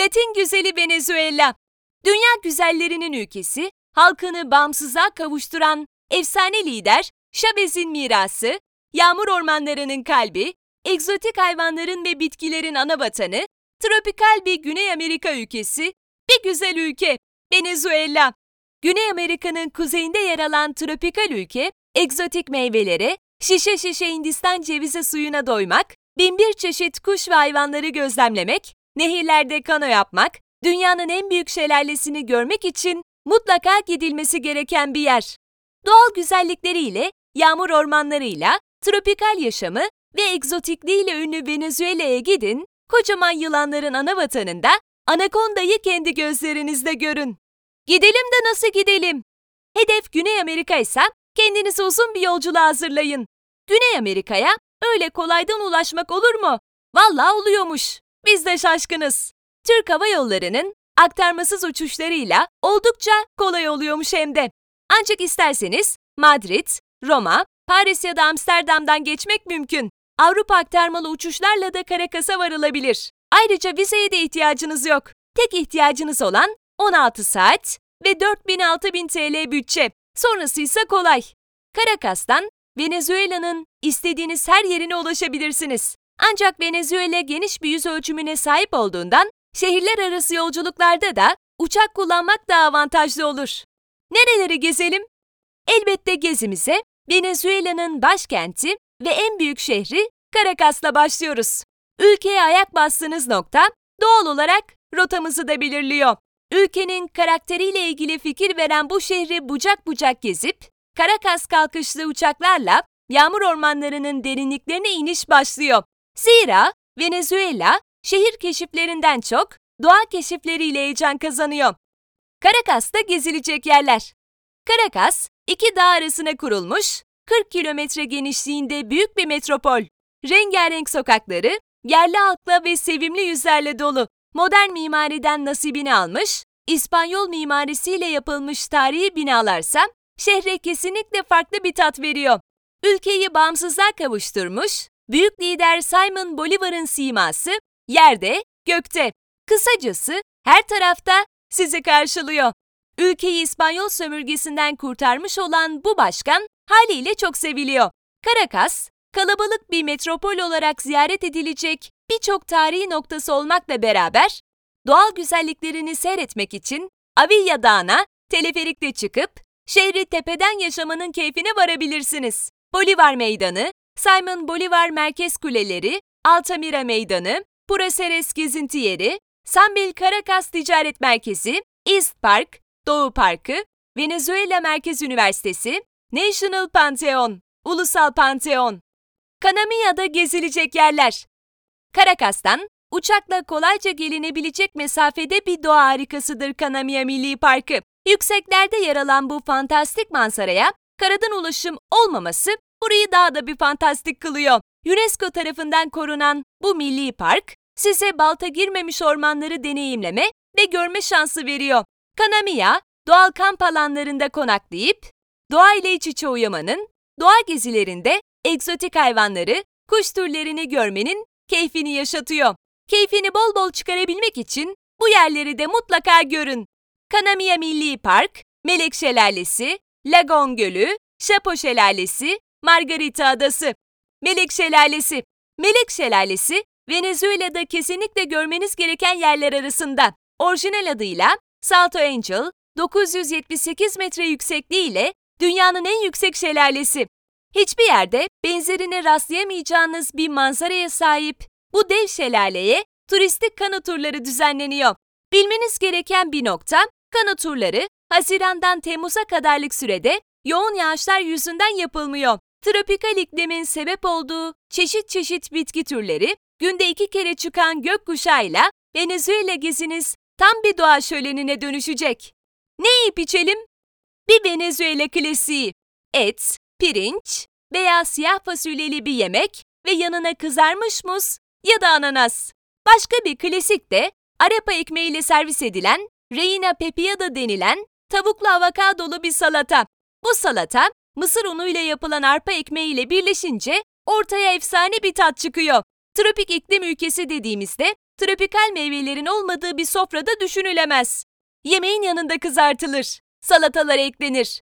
Latin güzeli Venezuela. Dünya güzellerinin ülkesi, halkını bağımsızlığa kavuşturan efsane lider Chavez'in mirası, yağmur ormanlarının kalbi, egzotik hayvanların ve bitkilerin ana vatanı, tropikal bir Güney Amerika ülkesi, bir güzel ülke, Venezuela. Güney Amerika'nın kuzeyinde yer alan tropikal ülke, egzotik meyvelere, şişe şişe Hindistan cevizi suyuna doymak, binbir çeşit kuş ve hayvanları gözlemlemek, nehirlerde kano yapmak, dünyanın en büyük şelalesini görmek için mutlaka gidilmesi gereken bir yer. Doğal güzellikleriyle, yağmur ormanlarıyla, tropikal yaşamı ve egzotikliğiyle ünlü Venezuela'ya gidin, kocaman yılanların ana vatanında Anakonda'yı kendi gözlerinizle görün. Gidelim de nasıl gidelim? Hedef Güney Amerika ise kendinizi uzun bir yolculuğa hazırlayın. Güney Amerika'ya öyle kolaydan ulaşmak olur mu? Vallahi oluyormuş. Biz de şaşkınız. Türk Hava Yolları'nın aktarmasız uçuşlarıyla oldukça kolay oluyormuş hem de. Ancak isterseniz Madrid, Roma, Paris ya da Amsterdam'dan geçmek mümkün. Avrupa aktarmalı uçuşlarla da Karakas'a varılabilir. Ayrıca vizeye de ihtiyacınız yok. Tek ihtiyacınız olan 16 saat ve 4000-6000 TL bütçe. Sonrası ise kolay. Caracas'tan Venezuela'nın istediğiniz her yerine ulaşabilirsiniz. Ancak Venezuela geniş bir yüz ölçümüne sahip olduğundan şehirler arası yolculuklarda da uçak kullanmak daha avantajlı olur. Nereleri gezelim? Elbette gezimize Venezuela'nın başkenti ve en büyük şehri Caracas'la başlıyoruz. Ülkeye ayak bastığınız nokta doğal olarak rotamızı da belirliyor. Ülkenin karakteriyle ilgili fikir veren bu şehri bucak bucak gezip, Caracas kalkışlı uçaklarla yağmur ormanlarının derinliklerine iniş başlıyor. Zira Venezuela şehir keşiflerinden çok doğa keşifleriyle heyecan kazanıyor. Caracas'ta gezilecek yerler. Caracas, iki dağ arasına kurulmuş, 40 kilometre genişliğinde büyük bir metropol. Rengarenk sokakları, yerli halkla ve sevimli yüzlerle dolu. Modern mimariden nasibini almış, İspanyol mimarisiyle yapılmış tarihi binalarsa şehre kesinlikle farklı bir tat veriyor. Ülkeyi bağımsızlığa kavuşturmuş, büyük lider Simon Bolivar'ın siması yerde, gökte. Kısacası her tarafta sizi karşılıyor. Ülkeyi İspanyol sömürgesinden kurtarmış olan bu başkan haliyle çok seviliyor. Caracas, kalabalık bir metropol olarak ziyaret edilecek birçok tarihi noktası olmakla beraber doğal güzelliklerini seyretmek için Avilla Dağı'na teleferikle çıkıp şehri tepeden yaşamanın keyfine varabilirsiniz. Bolivar Meydanı, Simon Bolivar Merkez Kuleleri, Altamira Meydanı, Puraceres Gezinti Yeri, Sambil Caracas Ticaret Merkezi, East Park, Doğu Parkı, Venezuela Merkez Üniversitesi, National Pantheon, Ulusal Pantheon. Kanamiya'da gezilecek yerler. Caracas'tan uçakla kolayca gelinebilecek mesafede bir doğa harikasıdır Kanamia Milli Parkı. Yükseklerde yer alan bu fantastik manzaraya karadan ulaşım olmaması burayı daha da bir fantastik kılıyor. UNESCO tarafından korunan bu milli park size balta girmemiş ormanları deneyimleme ve görme şansı veriyor. Kanamiya, doğal kamp alanlarında konaklayıp doğayla iç içe uyumanın, doğa gezilerinde egzotik hayvanları, kuş türlerini görmenin keyfini yaşatıyor. Keyfini bol bol çıkarabilmek için bu yerleri de mutlaka görün. Kanamiya Milli Park, Melek Şelalesi, Lagon Gölü, Şapo Şelalesi, Margarita Adası. Melek Şelalesi Melek Şelalesi, Venezuela'da kesinlikle görmeniz gereken yerler arasında. Orijinal adıyla Salto Angel, 978 metre yüksekliğiyle dünyanın en yüksek şelalesi. Hiçbir yerde benzerine rastlayamayacağınız bir manzaraya sahip bu dev şelaleye turistik kano turları düzenleniyor. Bilmeniz gereken bir nokta, kano turları Haziran'dan Temmuz'a kadarlık sürede yoğun yağışlar yüzünden yapılmıyor. Tropikal iklimin sebep olduğu çeşit çeşit bitki türleri, günde iki kere çıkan gökkuşağıyla Venezuela geziniz tam bir doğa şölenine dönüşecek. Ne yiyip içelim? Bir Venezuela klasiği. Et, pirinç veya siyah fasulyeli bir yemek ve yanına kızarmış muz ya da ananas. Başka bir klasik de arepa ekmeğiyle servis edilen reina pepiada denilen tavuklu avokadolu bir salata. Bu salata mısır unuyla yapılan arpa ekmeğiyle birleşince ortaya efsane bir tat çıkıyor. Tropik iklim ülkesi dediğimizde tropikal meyvelerin olmadığı bir sofrada düşünülemez. Yemeğin yanında kızartılır, salatalar eklenir.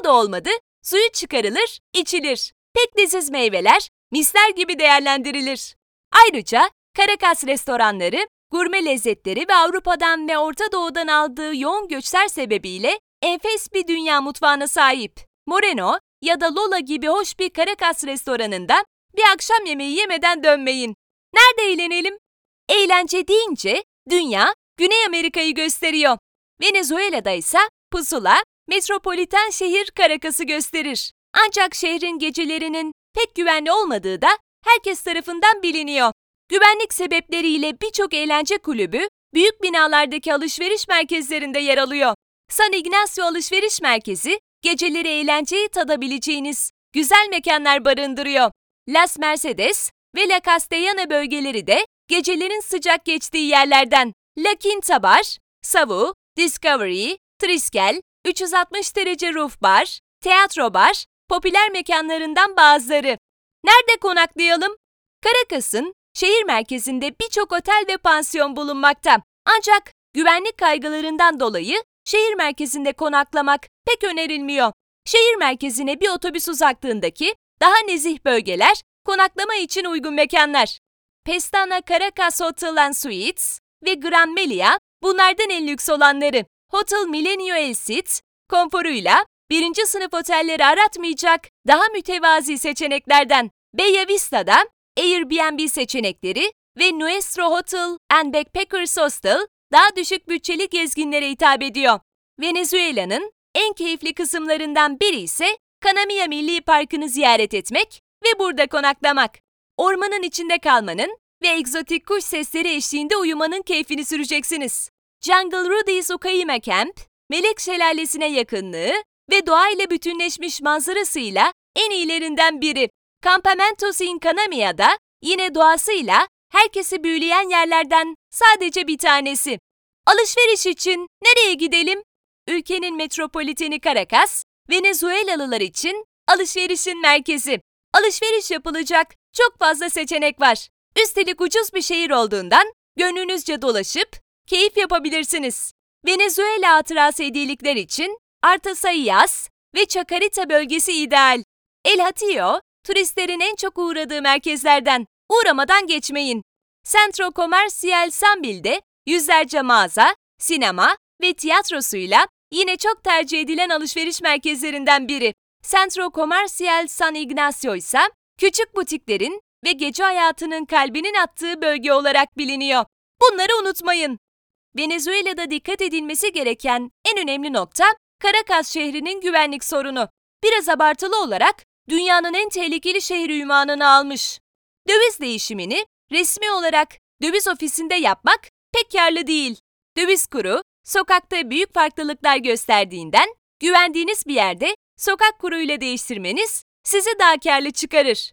O da olmadı, suyu çıkarılır, içilir. Pek leziz meyveler misler gibi değerlendirilir. Ayrıca Caracas restoranları, gurme lezzetleri ve Avrupa'dan ve Orta Doğu'dan aldığı yoğun göçler sebebiyle enfes bir dünya mutfağına sahip. Moreno ya da Lola gibi hoş bir Caracas restoranında bir akşam yemeği yemeden dönmeyin. Nerede eğlenelim? Eğlence deyince dünya Güney Amerika'yı gösteriyor. Venezuela'da ise pusula metropoliten şehir Caracas'ı gösterir. Ancak şehrin gecelerinin pek güvenli olmadığı da herkes tarafından biliniyor. Güvenlik sebepleriyle birçok eğlence kulübü büyük binalardaki alışveriş merkezlerinde yer alıyor. San Ignacio Alışveriş Merkezi geceleri eğlenceyi tadabileceğiniz güzel mekanlar barındırıyor. Las Mercedes ve La Castellana bölgeleri de gecelerin sıcak geçtiği yerlerden. La Quinta Bar, Savu, Discovery, Triskel, 360 derece roof bar, tiyatro bar, popüler mekanlarından bazıları. Nerede konaklayalım? Caracas'ın şehir merkezinde birçok otel ve pansiyon bulunmakta. Ancak güvenlik kaygılarından dolayı şehir merkezinde konaklamak pek önerilmiyor. Şehir merkezine bir otobüs uzaklığındaki daha nezih bölgeler konaklama için uygun mekanlar. Pestana Caracas Hotel and Suites ve Gran Melia bunlardan en lüks olanları. Hotel Milenio El Cid, konforuyla birinci sınıf otelleri aratmayacak daha mütevazi seçeneklerden. Bella Vista'da Airbnb seçenekleri ve Nuestro Hotel and Backpackers Hostel daha düşük bütçeli gezginlere hitap ediyor. Venezuela'nın en keyifli kısımlarından biri ise Canamia Milli Parkı'nı ziyaret etmek ve burada konaklamak. Ormanın içinde kalmanın ve egzotik kuş sesleri eşliğinde uyumanın keyfini süreceksiniz. Jungle Rudy's Ukaima Camp, Melek Şelalesi'ne yakınlığı ve doğayla bütünleşmiş manzarasıyla en iyilerinden biri. Campamentos in Canamia'da yine doğasıyla herkesi büyüleyen yerlerden sadece bir tanesi. Alışveriş için nereye gidelim? Ülkenin metropoliteni Caracas, Venezuelalılar için alışverişin merkezi. Alışveriş yapılacak çok fazla seçenek var. Üstelik ucuz bir şehir olduğundan gönlünüzce dolaşıp keyif yapabilirsiniz. Venezuela hatırası hediyelikler için Artasayas ve Chacarita bölgesi ideal. El Hatillo, turistlerin en çok uğradığı merkezlerden. Uğramadan geçmeyin. Centro Comercial Sambil'de yüzlerce mağaza, sinema ve tiyatrosuyla yine çok tercih edilen alışveriş merkezlerinden biri. Centro Comercial San Ignacio ise küçük butiklerin ve gece hayatının kalbinin attığı bölge olarak biliniyor. Bunları unutmayın. Venezuela'da dikkat edilmesi gereken en önemli nokta Caracas şehrinin güvenlik sorunu. Biraz abartılı olarak dünyanın en tehlikeli şehri ünvanını almış. Döviz değişimini resmi olarak döviz ofisinde yapmak pek karlı değil. Döviz kuru sokakta büyük farklılıklar gösterdiğinden güvendiğiniz bir yerde sokak kuruyla değiştirmeniz sizi daha karlı çıkarır.